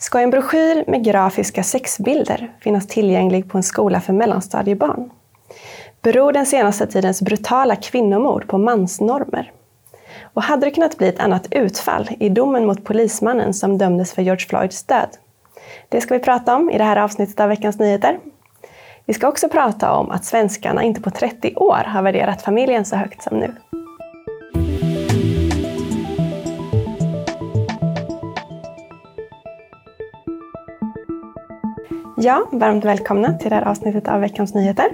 Ska en broschyr med grafiska sexbilder finnas tillgänglig på en skola för mellanstadiebarn? Beror den senaste tidens brutala kvinnomord på mansnormer? Och hade det kunnat bli ett annat utfall i domen mot polismannen som dömdes för George Floyds död? Det ska vi prata om i det här avsnittet av Veckans Nyheter. Vi ska också prata om att svenskarna inte på 30 år har värderat familjen så högt som nu. Ja, varmt välkomna till det här avsnittet av Veckans Nyheter.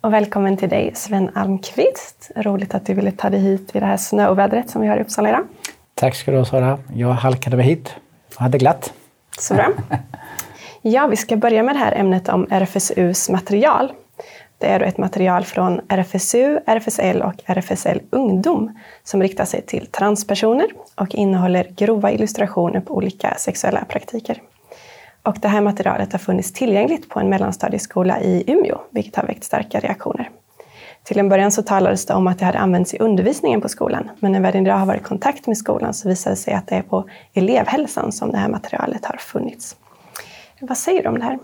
Och välkommen till dig Sven Almqvist. Roligt att du ville ta dig hit i det här snöovädret som vi har i Uppsala idag. Tack ska du ha Sara. Jag halkade mig hit och hade glatt. Så bra. Ja, vi ska börja med det här ämnet om RFSUs material. Det är då ett material från RFSU, RFSL och RFSL Ungdom som riktar sig till transpersoner och innehåller grova illustrationer på olika sexuella praktiker. Och det här materialet har funnits tillgängligt på en mellanstadieskola i Umeå, vilket har väckt starka reaktioner. Till en början så talades det om att det hade använts i undervisningen på skolan, men när vi idag har varit i kontakt med skolan så visade det sig att det är på elevhälsan som det här materialet har funnits. Vad säger du om det här?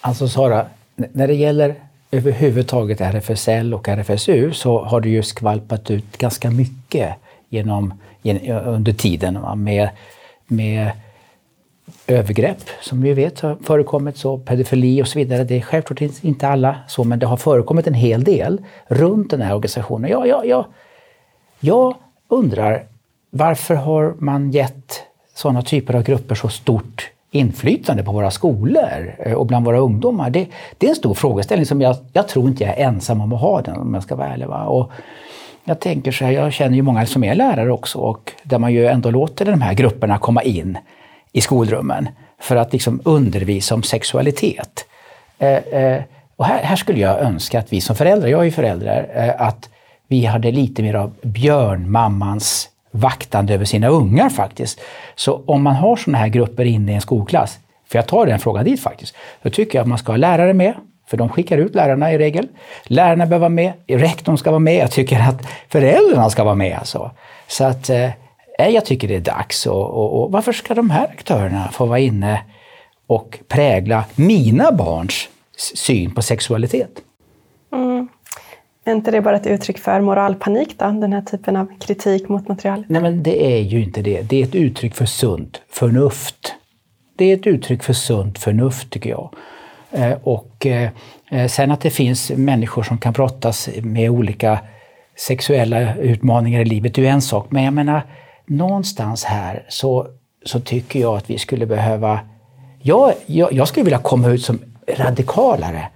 Alltså Sara, när det gäller överhuvudtaget RFSL och RFSU så har det ju skvalpat ut ganska mycket genom, under tiden med, med övergrepp som vi vet har förekommit, så pedofili och så vidare. Det är självklart inte alla så, men det har förekommit en hel del runt den här organisationen. Jag, jag, jag, jag undrar varför har man gett sådana typer av grupper så stort inflytande på våra skolor eh, och bland våra ungdomar? Det, det är en stor frågeställning som jag, jag tror inte jag är ensam om att ha den om jag ska vara ärlig. Va? Och jag tänker så här, jag känner ju många som är lärare också och där man ju ändå låter de här grupperna komma in i skolrummen för att liksom undervisa om sexualitet. Eh, eh, och här, här, skulle jag önska att vi som föräldrar, jag är ju förälder, eh, att vi hade lite mer av björnmammans vaktande över sina ungar faktiskt. Så om man har sådana här grupper inne i en skolklass, för jag tar den frågan dit faktiskt, då tycker jag att man ska ha lärare med, för de skickar ut lärarna i regel. Lärarna behöver vara med, rektorn ska vara med, jag tycker att föräldrarna ska vara med. Alltså. Så att eh, jag tycker det är dags. Och, och, och, varför ska de här aktörerna få vara inne och prägla mina barns syn på sexualitet? Mm. Är inte det bara ett uttryck för moralpanik då, den här typen av kritik mot material? Nej, men det är ju inte det. Det är ett uttryck för sunt förnuft. Det är ett uttryck för sunt förnuft, tycker jag. Eh, och eh, sen att det finns människor som kan brottas med olika sexuella utmaningar i livet, det är en sak. Men jag menar, någonstans här så, så tycker jag att vi skulle behöva... Jag, jag, jag skulle vilja komma ut som radikalare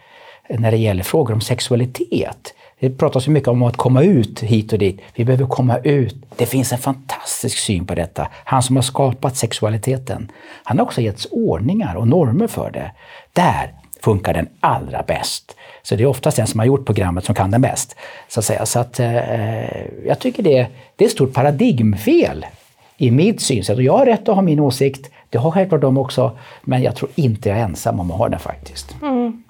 när det gäller frågor om sexualitet. Det pratas ju mycket om att komma ut hit och dit. Vi behöver komma ut. Det finns en fantastisk syn på detta. Han som har skapat sexualiteten. Han har också getts ordningar och normer för det. Där funkar den allra bäst. Så det är oftast den som har gjort programmet som kan den bäst. Så att säga. Så att, eh, jag tycker det, det är ett stort paradigmfel i mitt synsätt. Och jag har rätt att ha min åsikt, det har självklart de också, men jag tror inte jag är ensam om att ha den faktiskt. Mm.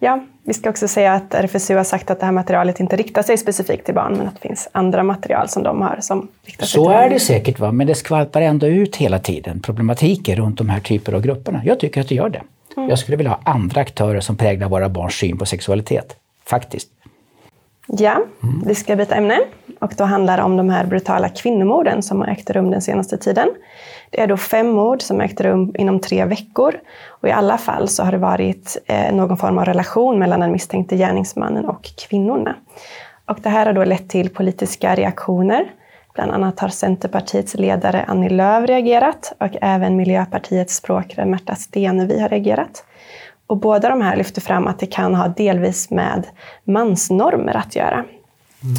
Ja, vi ska också säga att RFSU har sagt att det här materialet inte riktar sig specifikt till barn, men att det finns andra material som de har som riktar sig Så till är barn. det säkert, va? men det skvalpar ändå ut hela tiden problematiker runt de här typerna av grupperna. Jag tycker att det gör det. Mm. Jag skulle vilja ha andra aktörer som präglar våra barns syn på sexualitet. Faktiskt. Ja, mm. vi ska byta ämne och då handlar det om de här brutala kvinnomorden som har ägt rum den senaste tiden. Det är då fem mord som ägt rum inom tre veckor och i alla fall så har det varit eh, någon form av relation mellan den misstänkte gärningsmannen och kvinnorna. Och det här har då lett till politiska reaktioner. Bland annat har Centerpartiets ledare Annie Lööf reagerat och även Miljöpartiets språkrör Märta Stenevi har reagerat. Och båda de här lyfter fram att det kan ha delvis med mansnormer att göra.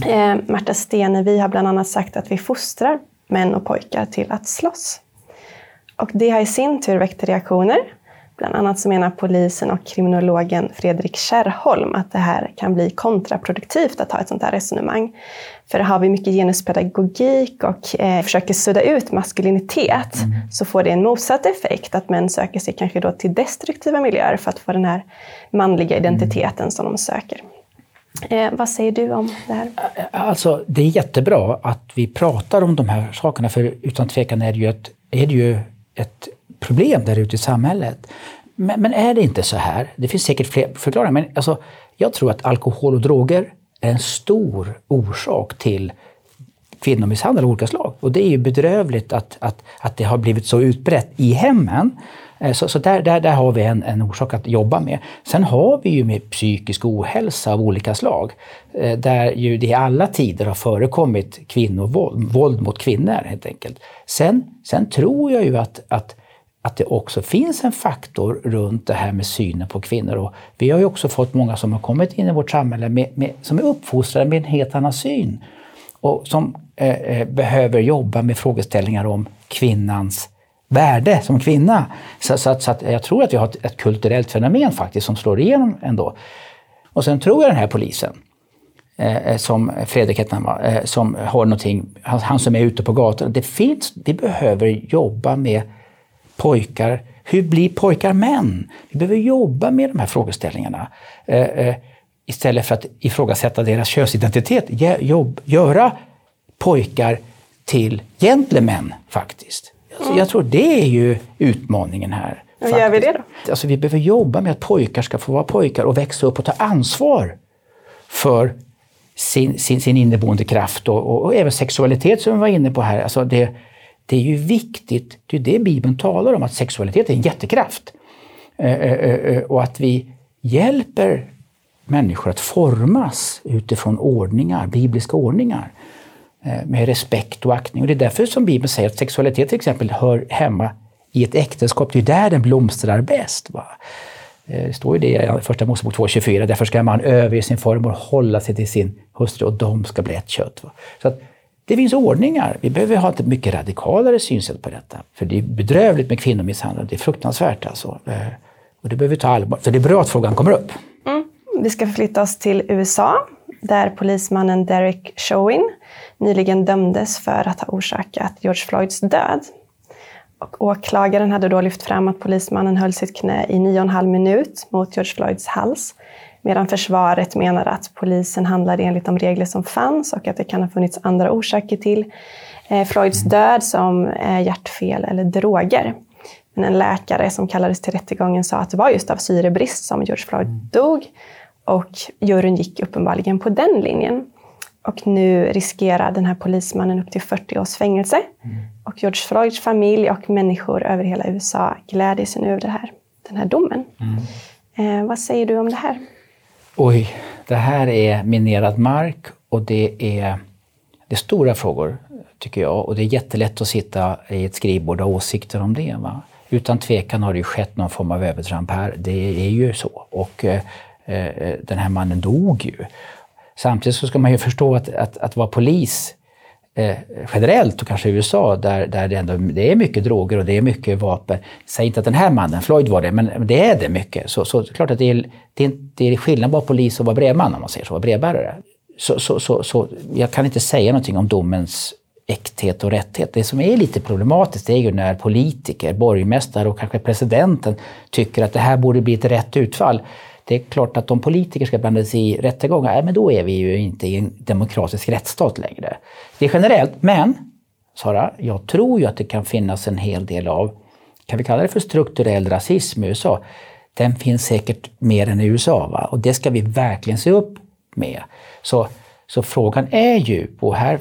Mm. Eh, Märta Stenevi har bland annat sagt att vi fostrar män och pojkar till att slåss. Och det har i sin tur väckt reaktioner. Bland annat så menar polisen och kriminologen Fredrik Kärrholm att det här kan bli kontraproduktivt att ha ett sånt här resonemang. För har vi mycket genuspedagogik och eh, försöker sudda ut maskulinitet mm. så får det en motsatt effekt, att män söker sig kanske då till destruktiva miljöer för att få den här manliga identiteten mm. som de söker. Eh, vad säger du om det här? Alltså, det är jättebra att vi pratar om de här sakerna, för utan tvekan är det ju ett, är det ju ett problem där ute i samhället. Men, men, är det inte så här? Det finns säkert fler förklaringar, men alltså, jag tror att alkohol och droger är en stor orsak till kvinnomisshandel av olika slag. Och det är ju bedrövligt att, att, att det har blivit så utbrett i hemmen. Eh, så, så där, där, där har vi en, en orsak att jobba med. Sen har vi ju med psykisk ohälsa av olika slag. Eh, där ju det i alla tider har förekommit kvinnovåld, våld mot kvinnor helt enkelt. Sen, sen tror jag ju att, att att det också finns en faktor runt det här med synen på kvinnor. Och vi har ju också fått många som har kommit in i vårt samhälle med, med, som är uppfostrade med en helt annan syn och som eh, eh behöver jobba med frågeställningar om kvinnans värde som kvinna. Så, så, att, så att jag tror att vi har ett, ett, kulturellt fenomen faktiskt som slår igenom ändå. Och sen tror jag den här polisen, eh, eh som Fredrik heter eh, som har någonting, han, han som är ute på gatan. Det finns, vi behöver jobba med pojkar. Hur blir pojkar män? Vi behöver jobba med de här frågeställningarna. Eh, eh, istället för att ifrågasätta deras könsidentitet. Jobb, göra pojkar till gentlemän faktiskt. Alltså, jag tror det är ju utmaningen här. Hur gör vi det då? Alltså, vi behöver jobba med att pojkar ska få vara pojkar och växa upp och ta ansvar för sin, sin, sin inneboende kraft och, och, och, även sexualitet som vi var inne på här. Alltså det, det är ju viktigt, det är det Bibeln talar om, att sexualitet är en jättekraft. Eh, eh, eh, och att vi hjälper människor att formas utifrån ordningar, bibliska ordningar. Med respekt och aktning. Och det är därför som Bibeln säger att sexualitet till exempel hör hemma i ett äktenskap. Det är där den blomstrar bäst. Va? Det står ju det i Första Mosebok 2.24. Därför ska man överge sin farmor och hålla sig till sin hustru och de ska bli ett kött. Va? Så att det finns ordningar. Vi behöver ha ett mycket radikalare synsätt på detta. För det är bedrövligt med kvinnomisshandel. Det är fruktansvärt alltså. Eh, och det behöver vi ta allvar. Så det är bra att frågan kommer upp. Mm. Vi ska förflytta oss till USA där polismannen Derek Chauvin nyligen dömdes för att ha orsakat George Floyds död. Och åklagaren hade då lyft fram att polismannen höll sitt knä i nio och en halv minut mot George Floyds hals Medan försvaret menar att polisen handlade enligt de regler som fanns och att det kan ha funnits andra orsaker till eh, Floyds död som eh, hjärtfel eller droger. Men en läkare som kallades till rättegången sa att det var just av syrebrist som George Floyd mm. dog. Och juryn gick uppenbarligen på den linjen. Och nu riskerar den här polismannen upp till 40 års fängelse. Mm. Och George Floyds familj och människor över hela USA gläder sig nu över det här, den här domen. Mm. Eh, vad säger du om det här? Oj, det här är minerad mark och det är, det är stora frågor tycker jag. Och det är jättelätt att sitta i ett skrivbord och ha åsikter om det. Va? Utan tvekan har det ju skett någon form av övertramp här. Det är ju så. Och eh, eh den här mannen dog ju. Samtidigt så ska man ju förstå att, att, att vara polis eh, generellt och kanske i USA där, där det, ändå, det är mycket droger och det är mycket vapen. Säg inte att den här mannen, Floyd var det, men det är det mycket. Så, så klart att det är, det är, det är skillnad att vara polis och vara brevman om man säger så, vara brevbärare. Så, så, så, så jag kan inte säga någonting om domens äkthet och rätthet. Det som är lite problematiskt det är ju när politiker, borgmästare och kanske presidenten tycker att det här borde bli ett rätt utfall. Det är klart att om politiker ska blanda sig i rättegångar, men då är vi ju inte i en demokratisk rättsstat längre. Det är generellt, men Sara, jag tror ju att det kan finnas en hel del av, kan vi kalla det för strukturell rasism i USA? Den finns säkert mer än i USA va? och det ska vi verkligen se upp med. Så, så frågan är ju, och här,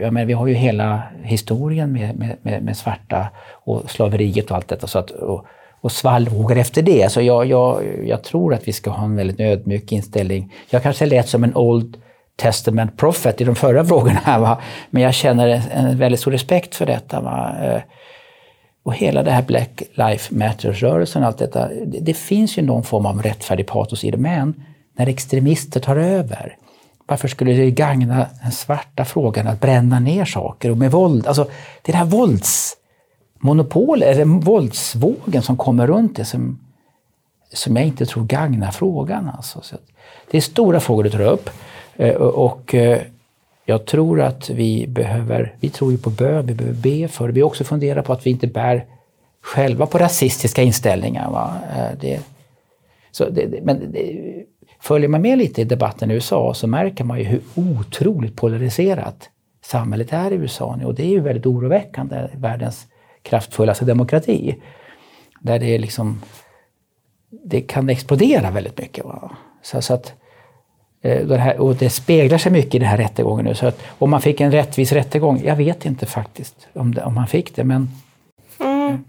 jag menar, vi har ju hela historien med, med, med, med svarta och slaveriet och allt detta. Så att, och, och svallvågor efter det. Så jag, jag, jag tror att vi ska ha en väldigt ödmjuk inställning. Jag kanske lät som en Old Testament prophet i de förra frågorna, va? men jag känner en, väldigt stor respekt för detta. Va? Eh, och hela det här Black Life Matters-rörelsen, allt detta, det, det, finns ju någon form av rättfärdig patos i det, men när extremister tar över, varför skulle det gagna den svarta frågan att bränna ner saker och med våld? Alltså, det är det här vålds monopol, eller våldsvågen som kommer runt det som, som jag inte tror gagnar frågan. Alltså. Så det är stora frågor du tar upp. Eh, och eh, jag tror att vi behöver, vi tror ju på bön, vi behöver be för det. Vi också funderar på att vi inte bär själva på rasistiska inställningar. Va? Eh, det, så det, men det, följer man med lite i debatten i USA så märker man ju hur otroligt polariserat samhället är i USA nu och det är ju väldigt oroväckande, världens kraftfullaste demokrati. Där det liksom det kan explodera väldigt mycket. Va? Så, så att, eh, det här, och det speglar sig mycket i den här rättegången nu. Så att, om man fick en rättvis rättegång, jag vet inte faktiskt om, det, om man fick det. Men... Mm.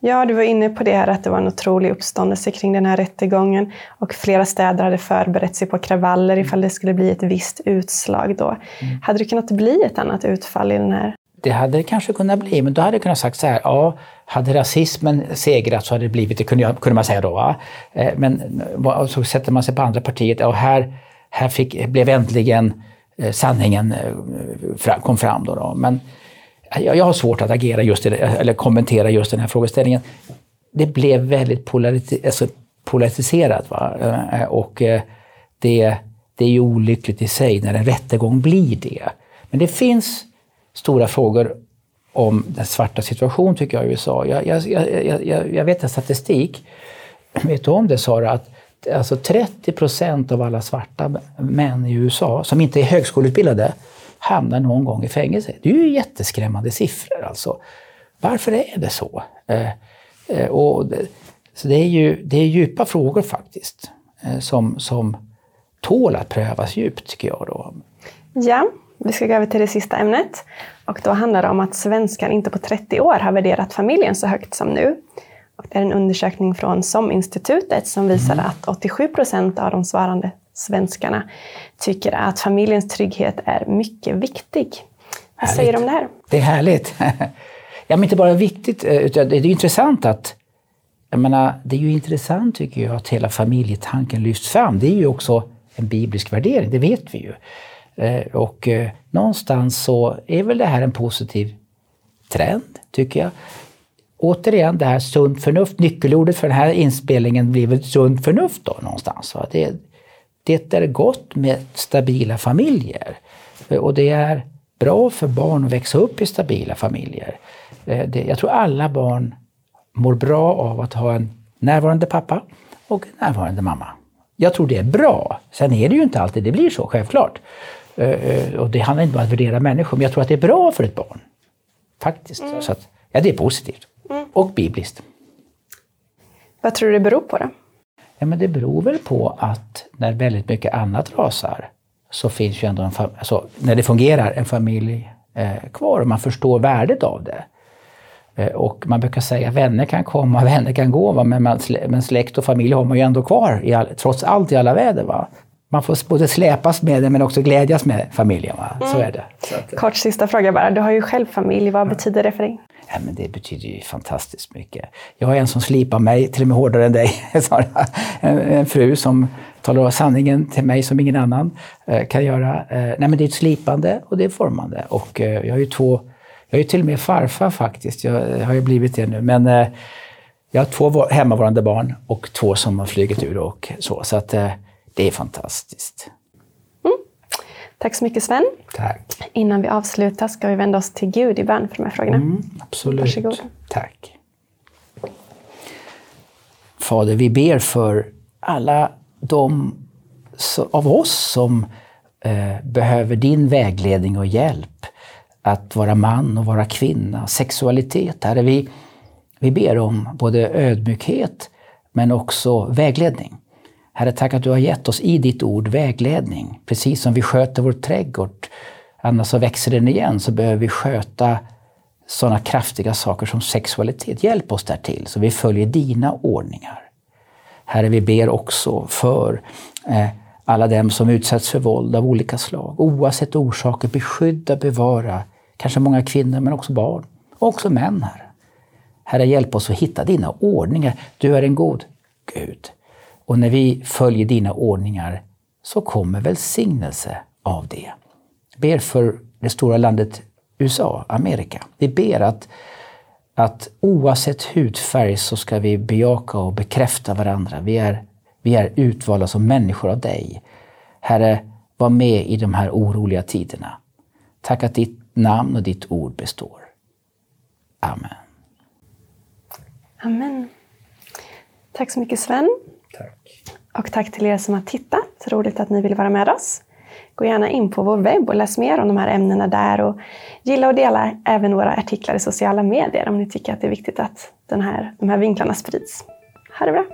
Ja, du var inne på det här att det var en otrolig uppståndelse kring den här rättegången och flera städer hade förberett sig på kravaller ifall det skulle bli ett visst utslag då. Mm. Hade det kunnat bli ett annat utfall i den här det hade det kanske kunnat bli, men då hade jag kunnat sagt så här, ja, hade rasismen segrat så hade det blivit, det kunde, jag, kunde man säga då. Va? Eh, men så sätter man sig på andra partiet, och här, här fick, blev äntligen eh, sanningen eh, kom fram. Då, då. Men jag har svårt att agera just det, eller kommentera just den här frågeställningen. Det blev väldigt polariserat, alltså, polariserat va? och det, det är ju olyckligt i sig när en rättegång blir det. Men det finns stora frågor om den svarta situation tycker jag i USA. Jag, jag, jag, jag vet en statistik, vet du om det Sara, att alltså 30 procent av alla svarta män i USA som inte är högskoleutbildade hamnar någon gång i fängelse. Det är ju jätteskrämmande siffror alltså. Varför är det så? Eh, eh, och det, så det är ju det är djupa frågor faktiskt eh, som, som tål att prövas djupt tycker jag. Då. Ja, vi ska gå över till det sista ämnet. Och då handlar det om att svenskar inte på 30 år har värderat familjen så högt som nu. Och det är en undersökning från SOM-institutet som visar mm. att 87 procent av de svarande svenskarna tycker att familjens trygghet är mycket viktig. Vad säger du om det här? Det är härligt. ja, men inte bara viktigt, eh, utan det är intressant att jag menar, det är ju intressant tycker jag att hela familjetanken lyfts fram. Det är ju också en biblisk värdering, det vet vi ju. Eh, och eh, någonstans så är väl det här en positiv trend, tycker jag. Återigen, det här sunt förnuft, nyckelordet för den här inspelningen blir väl sunt förnuft då någonstans. Va? Det, det är gott med stabila familjer. Eh, och det är bra för barn att växa upp i stabila familjer. Det, jag tror alla barn mår bra av att ha en närvarande pappa och en närvarande mamma. Jag tror det är bra. Sen är det ju inte alltid det blir så, självklart. Eh, och det handlar inte om att värdera människor, men jag tror att det är bra för ett barn. Faktiskt. Mm. Så att, ja, det är positivt. Mm. Och bibliskt. Vad tror du det beror på då? Ja, men det beror väl på att när väldigt mycket annat rasar så finns ju ändå en alltså, när det fungerar, en familj eh, kvar och man förstår värdet av det. Eh, och man brukar säga att vänner kan komma, vänner kan gå, va? Men, man, men släkt och familj har man ju ändå kvar, i all, trots allt i alla väder. Va? Man får både släpas med det men också glädjas med familjen. Va? Så mm. är det. Att, eh, Kort sista fråga bara. Du har ju själv familj. Vad betyder det för dig? Ja, men det betyder ju fantastiskt mycket. Jag har en som slipar mig, till och med hårdare än dig. en, en fru som talar sanningen till mig som ingen annan eh, kan göra. Eh, nej, men det är ett slipande och det är formande. Och jag har ju två, jag är ju till och med farfar faktiskt. Jag har ju blivit det nu. Men jag har två hemmavarande barn och två som har flugit ur och så. så att, det är fantastiskt. Mm. Tack så mycket Sven. Tack. Innan vi avslutar ska vi vända oss till Gud i bön för de här frågorna. Mm, absolut. Varsågod. Tack. Fader, vi ber för alla de av oss som eh, behöver din vägledning och hjälp att vara man och vara kvinna, sexualitet. Herre, vi, vi ber om både ödmjukhet men också vägledning. Herre, tack att du har gett oss i ditt ord vägledning. Precis som vi sköter vår trädgård, annars så växer den igen, så behöver vi sköta sådana kraftiga saker som sexualitet. Hjälp oss där till så vi följer dina ordningar. Herre, vi ber också för eh, alla dem som utsätts för våld av olika slag. Oavsett orsaker, beskydda, bevara, kanske många kvinnor men också barn. Och också män, Herre. Herre, hjälp oss att hitta dina ordningar. Du är en god Gud. Och när vi följer dina ordningar så kommer välsignelse av det. Ber för det stora landet USA, Amerika. Vi ber att, att oavsett hudfärg så ska vi bejaka och bekräfta varandra. Vi är, vi är utvalda som människor av dig. Herre, var med i de här oroliga tiderna. Tack att ditt namn och ditt ord består. Amen. Amen. Tack så mycket Sven. Tack. Och tack till er som har tittat. Roligt att ni vill vara med oss. gå gärna in på vår webb och läs mer om de här ämnena där. Och gilla och dela även våra artiklar i sociala medier om ni tycker att det är viktigt att den här, de här vinklarna sprids. Ha det bra!